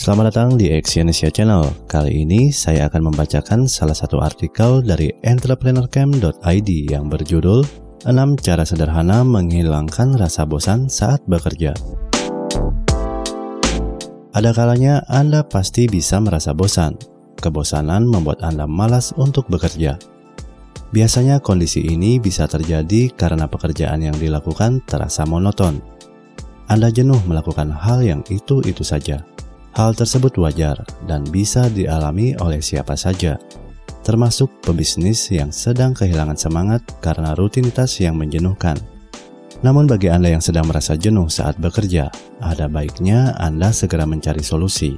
Selamat datang di Exyonesia Channel. Kali ini saya akan membacakan salah satu artikel dari entrepreneurcamp.id yang berjudul 6 cara sederhana menghilangkan rasa bosan saat bekerja. Ada kalanya Anda pasti bisa merasa bosan. Kebosanan membuat Anda malas untuk bekerja. Biasanya kondisi ini bisa terjadi karena pekerjaan yang dilakukan terasa monoton. Anda jenuh melakukan hal yang itu-itu saja Hal tersebut wajar dan bisa dialami oleh siapa saja, termasuk pebisnis yang sedang kehilangan semangat karena rutinitas yang menjenuhkan. Namun bagi Anda yang sedang merasa jenuh saat bekerja, ada baiknya Anda segera mencari solusi.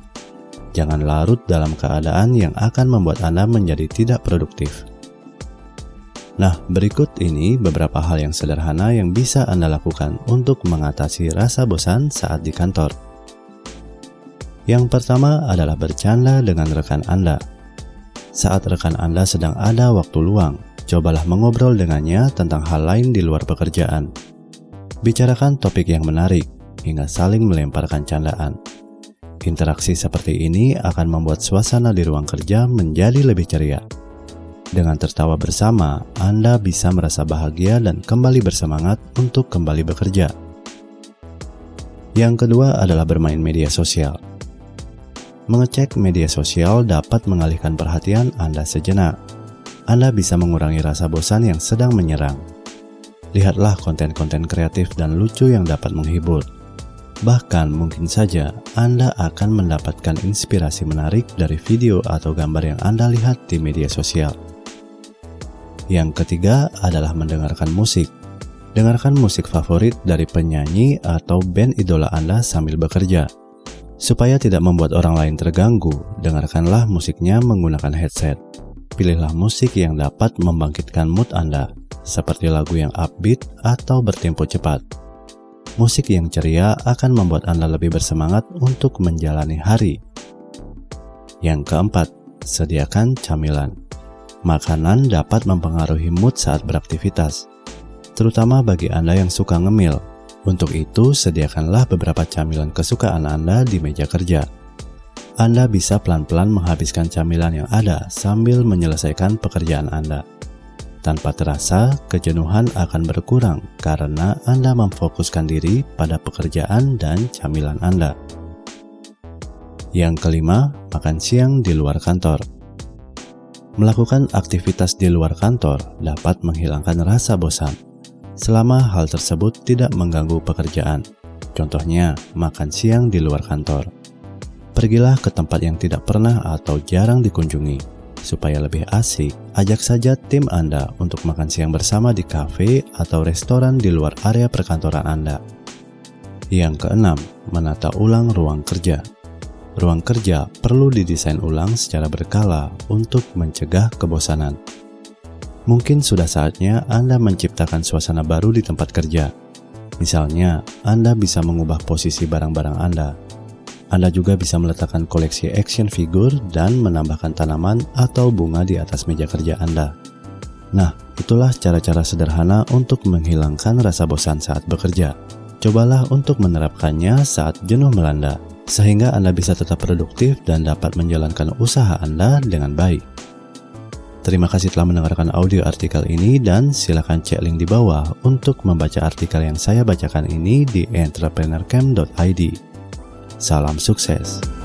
Jangan larut dalam keadaan yang akan membuat Anda menjadi tidak produktif. Nah, berikut ini beberapa hal yang sederhana yang bisa Anda lakukan untuk mengatasi rasa bosan saat di kantor. Yang pertama adalah bercanda dengan rekan Anda. Saat rekan Anda sedang ada waktu luang, cobalah mengobrol dengannya tentang hal lain di luar pekerjaan. Bicarakan topik yang menarik, hingga saling melemparkan candaan. Interaksi seperti ini akan membuat suasana di ruang kerja menjadi lebih ceria. Dengan tertawa bersama, Anda bisa merasa bahagia dan kembali bersemangat untuk kembali bekerja. Yang kedua adalah bermain media sosial. Mengecek media sosial dapat mengalihkan perhatian Anda sejenak. Anda bisa mengurangi rasa bosan yang sedang menyerang. Lihatlah konten-konten kreatif dan lucu yang dapat menghibur. Bahkan mungkin saja Anda akan mendapatkan inspirasi menarik dari video atau gambar yang Anda lihat di media sosial. Yang ketiga adalah mendengarkan musik. Dengarkan musik favorit dari penyanyi atau band idola Anda sambil bekerja Supaya tidak membuat orang lain terganggu, dengarkanlah musiknya menggunakan headset. Pilihlah musik yang dapat membangkitkan mood Anda, seperti lagu yang upbeat atau bertempo cepat. Musik yang ceria akan membuat Anda lebih bersemangat untuk menjalani hari. Yang keempat, sediakan camilan. Makanan dapat mempengaruhi mood saat beraktivitas, terutama bagi Anda yang suka ngemil untuk itu, sediakanlah beberapa camilan kesukaan Anda di meja kerja. Anda bisa pelan-pelan menghabiskan camilan yang ada sambil menyelesaikan pekerjaan Anda. Tanpa terasa, kejenuhan akan berkurang karena Anda memfokuskan diri pada pekerjaan dan camilan Anda. Yang kelima, makan siang di luar kantor. Melakukan aktivitas di luar kantor dapat menghilangkan rasa bosan selama hal tersebut tidak mengganggu pekerjaan. Contohnya, makan siang di luar kantor. Pergilah ke tempat yang tidak pernah atau jarang dikunjungi. Supaya lebih asik, ajak saja tim Anda untuk makan siang bersama di kafe atau restoran di luar area perkantoran Anda. Yang keenam, menata ulang ruang kerja. Ruang kerja perlu didesain ulang secara berkala untuk mencegah kebosanan. Mungkin sudah saatnya Anda menciptakan suasana baru di tempat kerja. Misalnya, Anda bisa mengubah posisi barang-barang Anda. Anda juga bisa meletakkan koleksi action figure dan menambahkan tanaman atau bunga di atas meja kerja Anda. Nah, itulah cara-cara sederhana untuk menghilangkan rasa bosan saat bekerja. Cobalah untuk menerapkannya saat jenuh melanda, sehingga Anda bisa tetap produktif dan dapat menjalankan usaha Anda dengan baik. Terima kasih telah mendengarkan audio artikel ini dan silakan cek link di bawah untuk membaca artikel yang saya bacakan ini di entrepreneurcamp.id. Salam sukses.